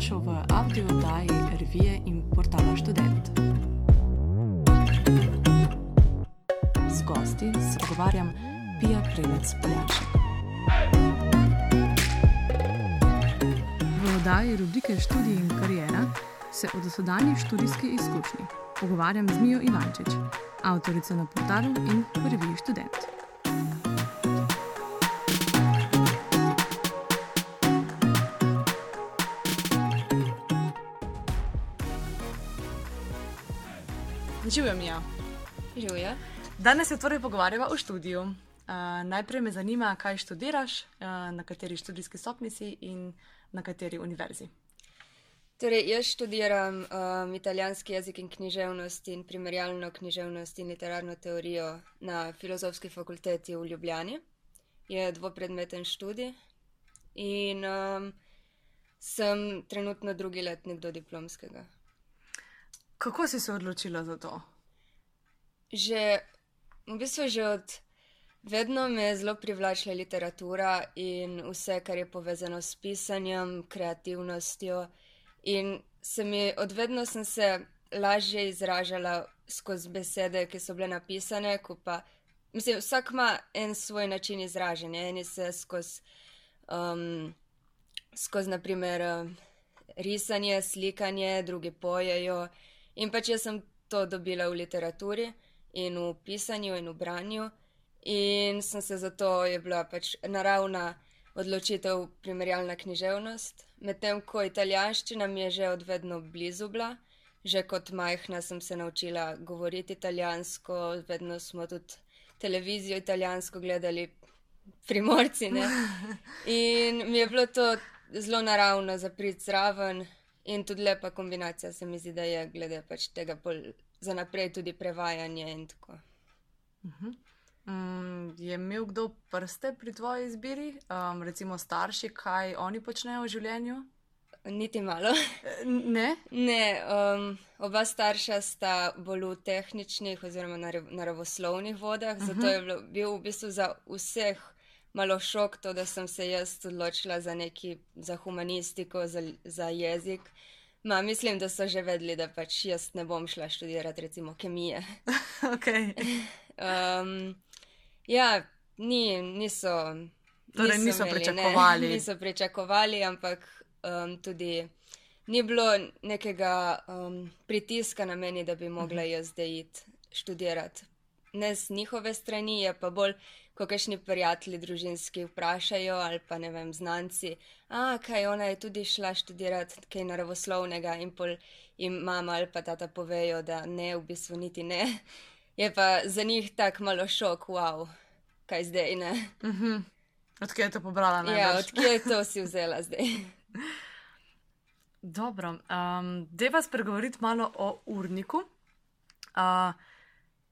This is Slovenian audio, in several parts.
dobrodošel v avdio oddaji revije in portala Student. Z gosti se pogovarjam Pija Prelec Poljašek. V oddaji rubrike Študij in karijera se o dosedanji študijski izkušnji pogovarjam z Mijo Ivančič, avtorico na portalu in v reviji Student. Živijo, Mija. Živijo. Danes se torej pogovarjava o študiju. Uh, najprej me zanima, kaj študiraš, uh, na kateri študijski stopni si in na kateri univerzi. Torej, jaz študiram um, italijanski jezik in književnost in primerjalno književnost in literarno teorijo na filozofski fakulteti v Ljubljani. Je dvopredmeten študij in um, sem trenutno drugi letnik do diplomskega. Kako si se odločila za to? Že v bistvu že od vedno me je zelo privlačila literatura in vse, kar je povezano s pisanjem, kreativnostjo. In se mi odvedno sem se lažje izražala skozi besede, ki so bile napisane, ko pa mislim, vsak ima en svoj način izražanja. Eni se skozi, um, skozi naprimer, risanje, slikanje, drugi pojejo. In pač jaz sem to dobila v literaturi in v pisanju in v branju. In sem se zato je bila pač naravna odločitev primerjalna književnost, medtem ko italijanščina mi je že odvedno blizu bila. Že kot majhna sem se naučila govoriti italijansko, vedno smo tudi televizijo italijansko gledali, primorci. Ne? In mi je bilo to zelo naravno za prid zraven in tudi lepa kombinacija se mi zdi, da je glede pač tega za naprej tudi prevajanje in tako. Uh -huh. Um, je imel kdo prste pri tvoji izbiri, um, recimo starši, kaj oni počnejo v življenju? Niti malo. Ne? ne um, oba starša sta bolj v tehničnih oziroma naravoslovnih vodah, uh -huh. zato je bilo, bil v bistvu za vseh malo šok to, da sem se jaz odločila za neki, za humanistiko, za, za jezik. Ma, mislim, da so že vedeli, da pač jaz ne bom šla študirati recimo kemije. okay. um, Ja, ni, niso. Torej, niso, niso imeli, pričakovali. Ne, niso pričakovali, ampak um, tudi ni bilo nekega um, pritiska na meni, da bi mogla jaz zdaj iti študirati. Ne z njihove strani, je pa bolj, ko kakšni prijatelji družinski vprašajo ali pa ne vem, znanci, a kaj ona je tudi šla študirati kaj naravoslovnega in pol jim mama ali pa tata povejo, da ne, v bistvu niti ne. Je pa za njih tako malo šok, wow, kaj zdaj ne. Uh mhm. -huh. Odkje je to pobrala? Najbrž? Ja, odkje je to si vzela zdaj? Dobro, um, deva spregovoriti malo o urniku. Uh,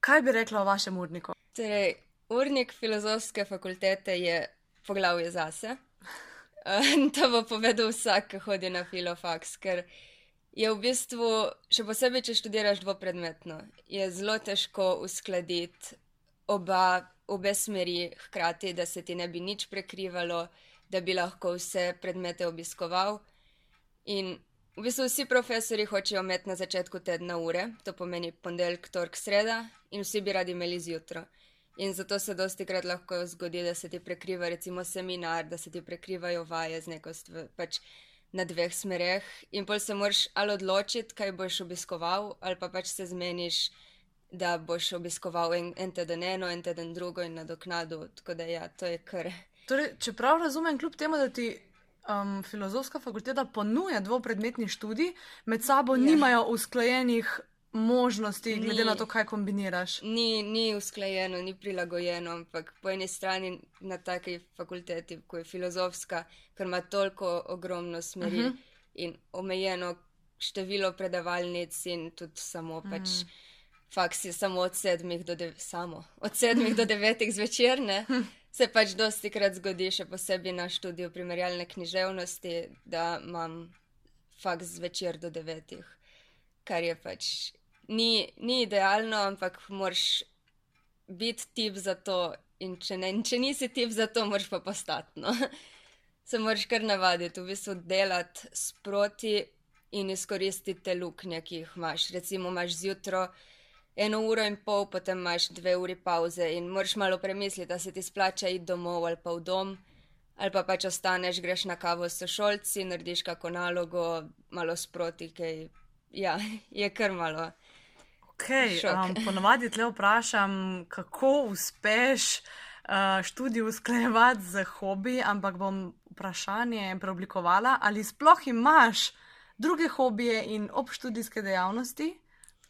kaj bi rekla o vašem urniku? Torej, urnik filozofske fakultete je poglavje zase. Uh, to bo povedal vsak, ki hodi na filofaks, ker je v bistvu, še posebej, če študiraš dvopredmetno, je zelo težko uskladiti oba, obe smeri hkrati, da se ti ne bi nič prekrivalo, da bi lahko vse predmete obiskoval. In v bistvu vsi profesori hočejo imeti na začetku tedna ure, to pomeni ponedeljek, torek, sreda, in vsi bi radi imeli zjutraj. In zato se dosti krat lahko zgodi, da se ti prekriva recimo seminar, da se ti prekrivajo vaje z neko stvar. Pač na dveh smereh in pol se moraš ali odločiti, kaj boš obiskoval, ali pa pač se zmeniš, da boš obiskoval en, en teden eno, en teden drugo in nadoknadu. Tako da ja, to je kar. Torej, čeprav razumem, kljub temu, da ti um, filozofska fakulteta ponuja dvopredmetni študij, med sabo ja. nimajo usklajenih možnosti, ni, glede na to, kaj kombiniraš. Ni, ni usklajeno, ni prilagojeno, ampak po eni strani na taki fakulteti, ko je filozofska, ker ima toliko ogromno smeri uh mhm. -huh. in omejeno število predavalnic in tudi samo pač. Uh -huh. Faks je samo od sedmih do, dev samo, od sedmih do devetih zvečer, ne? se pač dosti krat zgodi, še posebej na študiju primerjalne književnosti, da imam faks zvečer do devetih, kar je pač ni, ni idealno, ampak moraš biti tip za to. In če, ne, in če nisi tip za to, moraš pa postati. No. se moraš kar navaditi, v bistvu delati sproti in izkoristiti te luknje, ki jih imaš. Recimo, imaš zjutraj eno uro in pol, potem imaš dve uri pauze in moraš malo premisliti, da se ti splača iti domov ali pa v dom, ali pa pač ostaneš, greš na kavo s šolci, narediš kako nalogo, malo sproti, kaj ja, je kar malo. Okay, um, ponovadi tle vprašam, kako uspeš uh, študij usklajevati z hobi, ampak bom vprašanje preoblikovala, ali sploh imaš druge hobije in obštudijske dejavnosti,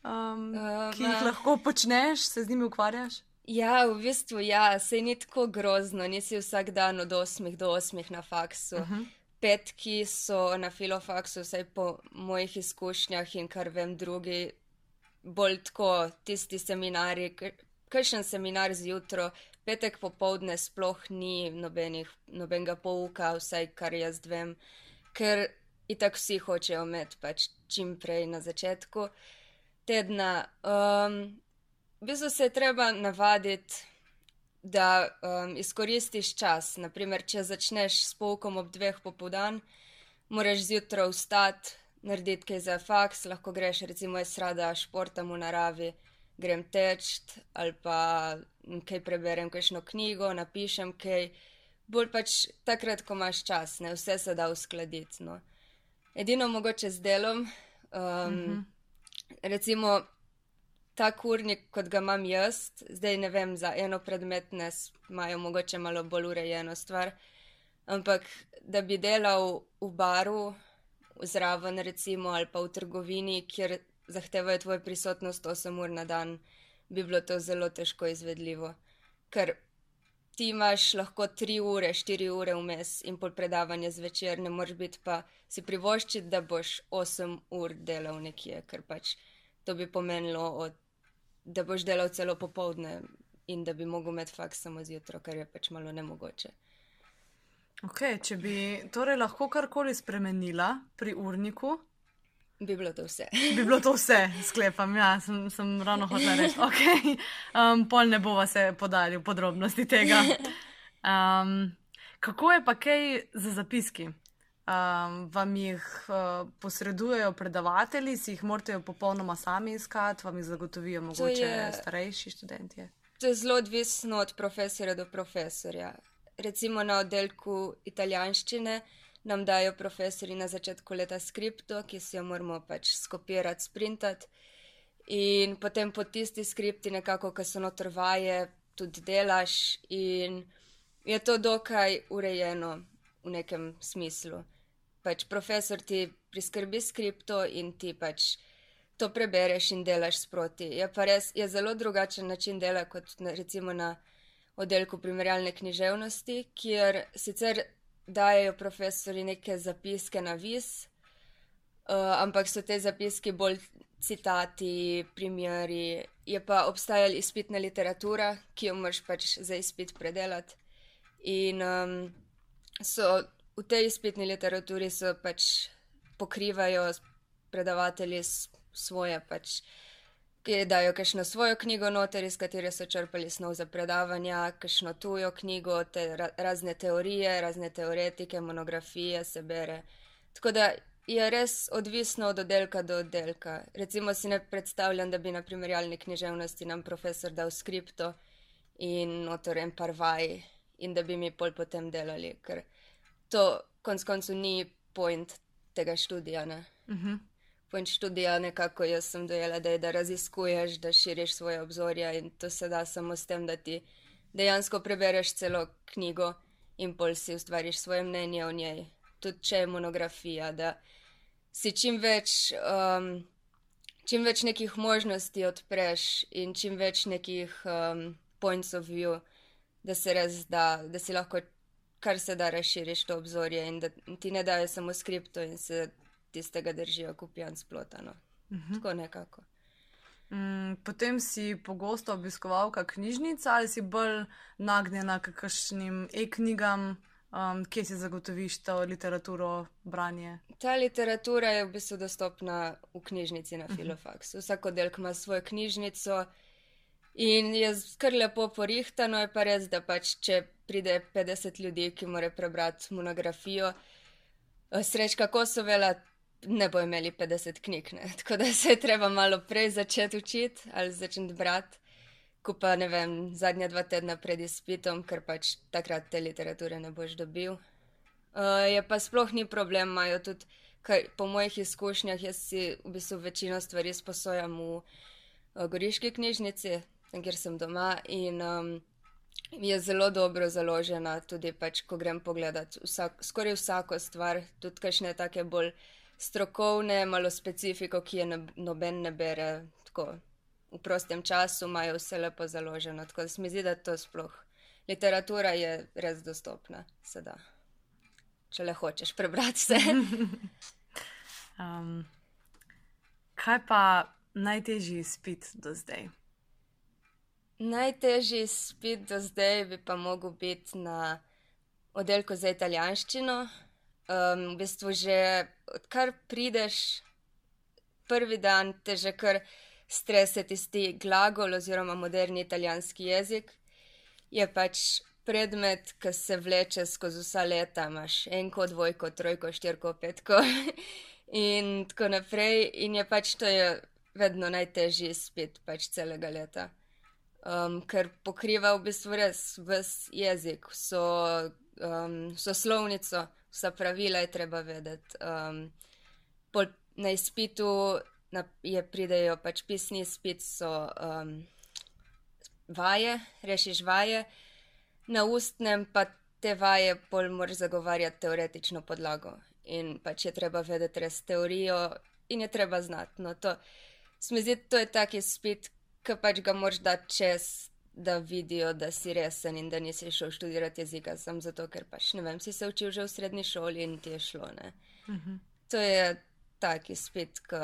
um, uh, ki jih lahko počneš, se z njimi ukvarjaš? Ja, v bistvu ja, se ni tako grozno, nisi vsak dan od 8 do 8 na faksu. Uh mhm. -huh. Petki so na filofaksu, vsaj po mojih izkušnjah in kar vem, drugi bolj tako tisti seminari, kakšen seminar zjutraj, petek popovdne sploh ni nobenih, nobenega pouka, vsaj kar jaz vem, ker itak vsi hočejo imeti pač čim prej na začetku tedna. Um, v bistvu se je treba navaditi, da um, izkoristiš čas. Naprimer, če začneš s poukom ob dveh popovdan, moraš zjutraj vstati narediti kaj za faks, lahko greš, recimo, jaz rada športam v naravi, grem teč ali pa kaj preberem, kakšno knjigo, napišem kaj. Bolj pač takrat, ko imaš čas, ne vse se da uskladiti. No. Edino mogoče z delom, um, mm -hmm. recimo ta kurnik, kot ga imam jaz, zdaj ne vem, za eno predmetne imajo mogoče malo bolj urejeno stvar, ampak da bi delal v baru, zraven, recimo, ali pa v trgovini, kjer zahtevajo tvojo prisotnost 8 ur na dan, bi bilo to zelo težko izvedljivo. Ker ti imaš lahko 3 ure, 4 ure vmes in pol predavanja zvečer, ne moreš biti pa si privoščiti, da boš 8 ur delal nekje, ker pač to bi pomenilo, od, da boš delal celo popovdne in da bi mogel imeti faks samo zjutraj, kar je pač malo nemogoče. Okay, če bi torej lahko karkoli spremenila pri urniku, bi bilo to vse. bi bilo to vse, sklepam. Ja, sem, sem ravno hotel reči. Okay. Um, pol ne bova se podali v podrobnosti tega. Um, kako je pa kaj za zapiski? Um, vam jih uh, posredujejo predavatelji, si jih morate popolnoma sami iskati, vam jih zagotovijo mogoče je, starejši študenti? To je zelo odvisno od profesorja do profesorja recimo na oddelku italijanščine nam dajo profesori na začetku leta skripto, ki si jo moramo pač skopirati, sprintati. In potem po tisti skripti, nekako, ki so notrvaje, tudi delaš, in je to dokaj urejeno v nekem smislu. Pač profesor ti priskrbi skripto in ti pač to prebereš in delaš sproti. Je pa res, je zelo drugačen način dela kot na, recimo na oddelku primerjalne književnosti, kjer sicer dajo profesori neke zapiske na vis, uh, ampak so te zapiske bolj citati, primeri. Je pa obstajala izpitna literatura, ki jo moraš pač za izpit predelati. In um, so v tej izpitni literaturi pač pokrivajo predavatelji svoje pač ki dajo kakšno svojo knjigo noter, iz katere so črpali snov za predavanja, kakšno tujo knjigo, te ra razne teorije, razne teoretike, monografije se bere. Tako da je res odvisno od oddelka do oddelka. Recimo si ne predstavljam, da bi na primerjalni književnosti nam profesor dal skripto in notor en par vaj in da bi mi pol potem delali, ker to konc koncu ni point tega študija. Uh mhm. -huh pojem študija, nekako jaz sem dojela, da je da raziskuješ, da širiš svoje obzorja in to se da samo s tem, da ti dejansko prebereš celo knjigo in pol si ustvariš svoje mnenje o njej. Tudi če je monografija, da si čim več, um, čim več nekih možnosti odpreš in čim več nekih um, points of view, da se res da, da si lahko kar se da razširiš to obzorje in da ti ne dajo samo skripto in se tistega držijo kupijan splotano. Uh mhm. -huh. Tako nekako. Mm, potem si pogosto obiskoval knjižnico ali si bolj nagnjena k kakšnim e-knjigam, um, kje si zagotoviš to literaturo, branje? Ta literatura je v bistvu dostopna v knjižnici na mhm. Filofaksu. Uh -huh. Vsak oddelek ima svojo knjižnico In je kar lepo porihtano, je pa res, da pač če pride 50 ljudi, ki morajo prebrati monografijo, eh, srečka Kosovela, ne bo imeli 50 knjig. Ne? Tako da se je treba malo prej začeti učiti ali začeti brati, ko pa ne vem, zadnja dva tedna pred izpitom, ker pač takrat te literature ne boš dobil. Uh, je pa sploh ni problem, imajo tudi, kar, po mojih izkušnjah, jaz si v bistvu večino stvari sposojam v uh, Goriški knjižnici, kjer sem doma in um, je zelo dobro založena, tudi pač, ko grem pogledat vsak, skoraj vsako stvar, tudi kakšne take bolj strokovne, malo specifiko, ki je ne, noben ne bere tako v prostem času, imajo vse lepo založeno. Tako da se mi zdi, da to sploh literatura je res dostopna sedaj. Če le hočeš prebrati vse. um, kaj pa najtežji spit do zdaj? Najtežji spit do zdaj bi pa mogel biti na oddelku za italijanščino. Um, v bistvu že odkar prideš prvi dan, te že kar strese tisti glagol oziroma moderni italijanski jezik. Je pač predmet, ki se vleče skozi vsa leta, imaš enko, dvojko, trojko, štirko, petko in tako naprej. In je pač to je vedno najtežji spet pač celega leta. Um, ker pokriva v bistvu res vse jezik, vso, um, vso slovnico, vsa pravila je treba vedeti. Um, na izpitu na, je pridejo pač pisni izpit, so um, vaje, rešiš vaje, na ustnem pa te vaje pol moraš zagovarjati teoretično podlago in pač je treba vedeti res teorijo in je treba znati. No, to, zdi, to je tak izpit, ki pač ga moraš dati čez. Da vidijo, da si resen in da nisi šel študirati jezika, samo zato, ker pač ne vem, si se učil že v srednji šoli in ti je šlo. Uh mhm. -huh. To je taki spet, ki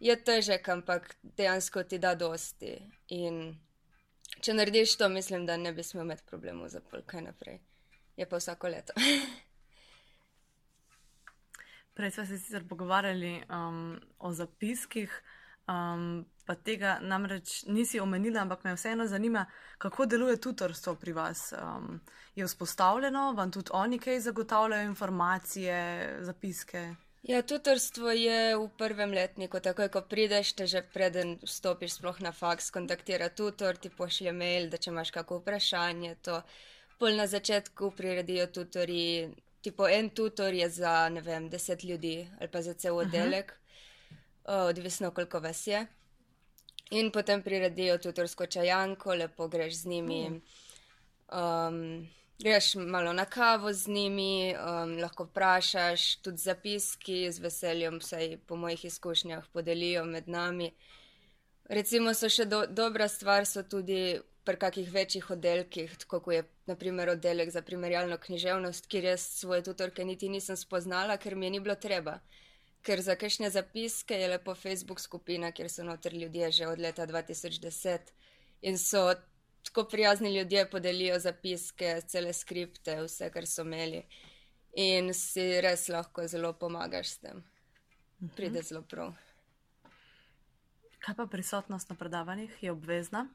je težek, ampak dejansko ti da dosti. In če narediš to, mislim, da ne bi smel imeti problemov za pol, kaj naprej. Je pa vsako leto. Prej smo se sicer pogovarjali um, o zapiskih, um, pa tega namreč nisi omenila, ampak me vseeno zanima, kako deluje tutorstvo pri vas. Um, je vzpostavljeno, vam tudi oni kaj zagotavljajo informacije, zapiske? Ja, tutorstvo je v prvem letniku, takoj ko prideš, te že preden vstopiš sploh na faks, kontaktira tutor, ti pošlje mail, da če imaš kako vprašanje, to pol na začetku priredijo tutori, tipo en tutor je za, ne vem, deset ljudi ali pa za cel oddelek, uh -huh. Odvisno koliko vas je. In potem priredijo tutorsko čajanko, lepo greš z njimi. Uh -huh. um, greš malo na kavo z njimi, um, lahko vprašaš, tudi zapiski z veseljem, vsaj po mojih izkušnjah, podelijo med nami. Recimo, so še do, dobra stvar, so tudi pri kakih večjih oddelkih, kot je naprimer oddelek za primerjalno književnost, kjer jaz svoje tutorke niti nisem spoznala, ker mi je ni bilo treba. Ker za kakšne zapiske je lepo Facebook skupina, kjer so noter ljudje že od leta 2010 in so tako prijazni ljudje podelijo zapiske, cele skripte, vse, kar so imeli. In si res lahko zelo pomagaš s tem. Pride zelo prav. Kaj pa prisotnost na predavanjih je obvezna?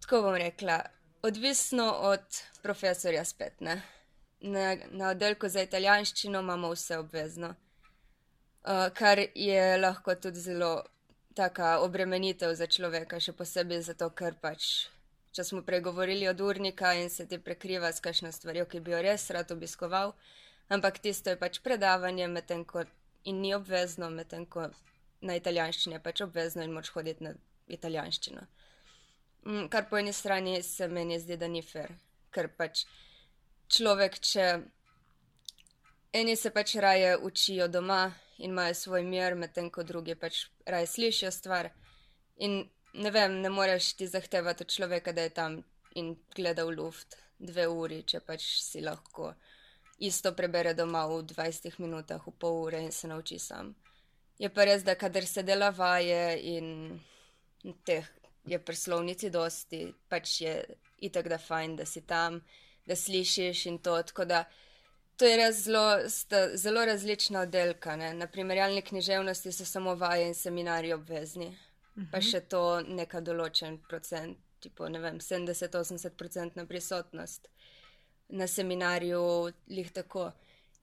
Tako bom rekla, odvisno od profesorja spet. Ne? Na, na oddelku za italijanščino imamo vse obvezno, uh, kar je lahko tudi zelo taka obremenitev za človeka, še posebej zato, ker pač, če smo pregovorili od urnika in se ti prekriva s kakšno stvarjo, ki bi jo res rad obiskoval, ampak tisto je pač predavanje, medtem ko in ni obvezno, medtem ko na italijanščini je pač obvezno in moč hoditi na italijanščino. Mm, kar po eni strani se meni zdi, da ni fair, ker pač človek, če eni se pač raje učijo doma in imajo svoj mir, medtem ko drugi pač raje slišijo stvar. In ne vem, ne moreš ti zahtevati od človeka, da je tam in gleda v luft dve uri, če pač si lahko isto prebere doma v 20 minutah, v pol ure in se nauči sam. Je pa res, da kadar se dela vaje in teh je prslovnici dosti, pač je itak da fajn, da si tam, da slišiš in to, tako da. To je res zelo, zelo različna oddelka. Ne? Na primerjalni književnosti so samo vaje in seminarji obvezni. pa še to neka določen procent, tipo, ne vem, 70-80% na prisotnost na seminarju, lih tako.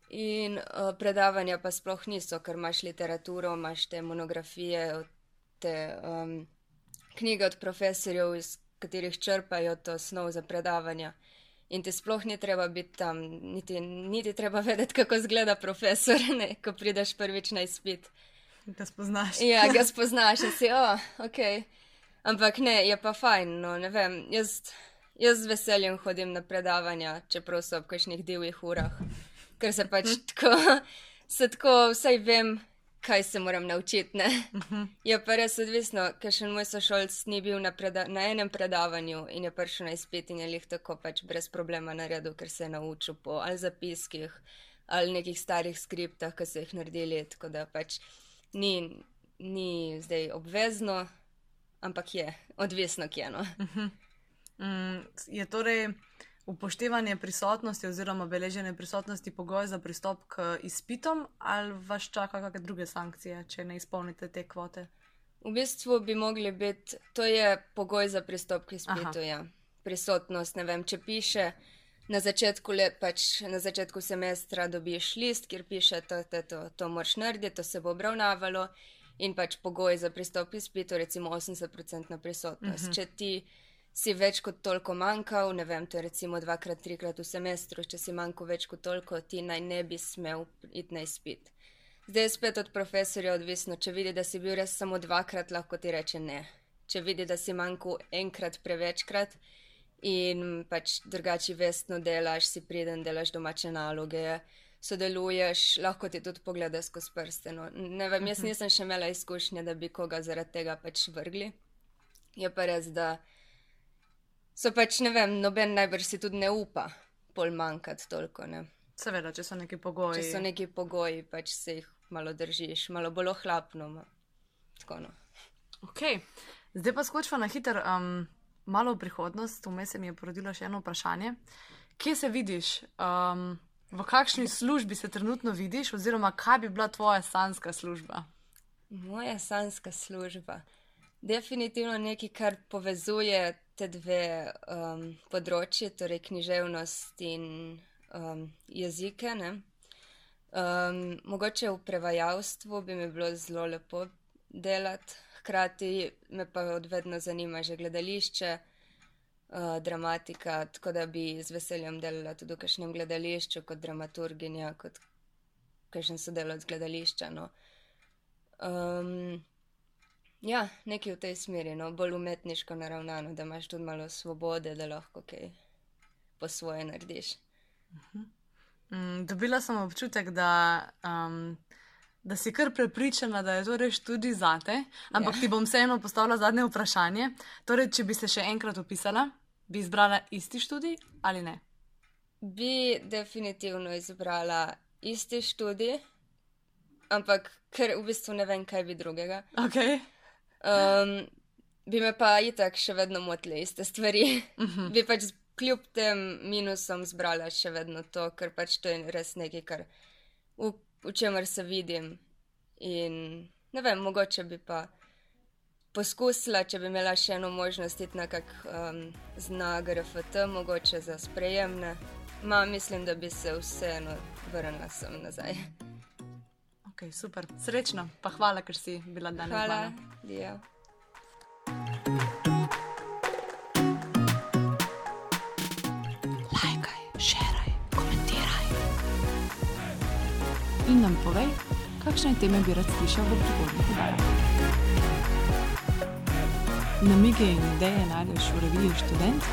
In uh, predavanja pa sploh niso, ker imaš literaturo, imaš te monografije, te um, knjige od profesorjev, iz katerih črpajo to snov za predavanja. In ti sploh ni treba biti tam, niti, niti treba vedeti, kako izgleda profesor, ne, ko prideš prvič na izpit. Ga spoznaš. Ja, ga spoznaš in si, oh, ok. Ampak ne, je pa fajn, no ne vem. Jaz, jaz z veseljem hodim na predavanja, čeprav so ob kakšnih divjih urah, ker se pač hm. tako, se tako, vsaj vem, kaj se moram naučiti. Uh -huh. Je pa res odvisno, ker še moj sošolc ni bil na, na enem predavanju in je prišel na izpit in je jih tako pač brez problema naredil, ker se je naučil po ali zapiskih ali nekih starih skriptah, ki so jih naredili. Tako da pač ni, ni zdaj obvezno, ampak je odvisno, kje eno. Uh -huh. mm, je torej upoštevanje prisotnosti oziroma beleženje prisotnosti pogoj za pristop k izpitom ali vas čaka kakšne druge sankcije, če ne izpolnite te kvote? V bistvu bi mogli biti, to je pogoj za pristop k izpitu, ja. Prisotnost, ne vem, če piše na začetku, let, pač na začetku semestra dobiš list, kjer piše, to, to, to, to moraš narediti, to se bo obravnavalo in pač pogoj za pristop k izpitu, recimo 80% prisotnost. Uh mhm. -huh. Če ti si več kot toliko manjkal, ne vem, to je recimo dvakrat, trikrat v semestru, če si manjkal več kot toliko, ti naj ne bi smel iti na izpit. Zdaj je spet od profesorja odvisno, če vidi, da si bil res samo dvakrat, lahko ti reče ne. Če vidi, da si manjkal enkrat prevečkrat in pač drugače vestno delaš, si priden, delaš domače naloge, sodeluješ, lahko ti tudi pogleda skozi prste. No. Ne vem, jaz mhm. nisem še imela izkušnje, da bi koga zaradi tega pač vrgli. Je pa res, da so pač ne vem, noben najbrž si tudi ne upa pol manjkati toliko. Ne? Seveda, če so neki pogoji. Če so neki pogoji, pač se jih malo držiš, malo bolj ohlapno. Tako, no. Ok, zdaj pa skočva na hiter, um, malo v prihodnost. Vmes se mi je porodilo še eno vprašanje. Kje se vidiš, um, v kakšni službi se trenutno vidiš, oziroma kaj bi bila tvoja sanska služba? Moja sanska služba. Definitivno nekaj, kar povezuje te dve um, področji, torej književnost in um, jezike. Um, mogoče v prevajalstvu bi mi bilo zelo lepo delati, hkrati me pa odvedno zanima že gledališče, uh, dramatika, tako da bi z veseljem delala tudi v kakšnem gledališču kot dramaturginja, kot kakšen sodelovec gledališča. No. Um, Ja, nekaj v tej smeri, no, bolj umetniško naravnano, da imaš tudi malo svobode, da lahko kaj po svoje narediš. Uh mhm. -huh. mm, dobila sem občutek, da, um, da si kar prepričana, da je to res tudi zate, ampak ja. ti bom vseeno postavila zadnje vprašanje. Torej, če bi se še enkrat opisala, bi izbrala isti študij ali ne? Bi definitivno izbrala isti študij, ampak ker v bistvu ne vem, kaj bi drugega. Okay. Um, bi me pa itak še vedno motile iste stvari. Uh mhm. -huh. Bi pač kljub tem minusom zbrala še vedno to, ker pač to je res nekaj, kar v, v čemer se vidim. In ne vem, mogoče bi pa poskusila, če bi imela še eno možnost iti na kak um, znak RFT, mogoče za sprejemne. Ma mislim, da bi se vseeno vrnila sem nazaj. Ok, super. Srečno, pa hvala, ker si bila danes. Hvala, Dio. Lajkaj, šeraj, komentiraj. In nam povej, kakšne teme bi rad slišal v prihodnjih oddajah. Namige in ideje najdeš v reviji Student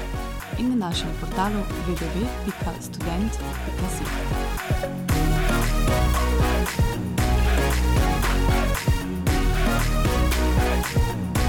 in na našem portalu www.student.com. Thank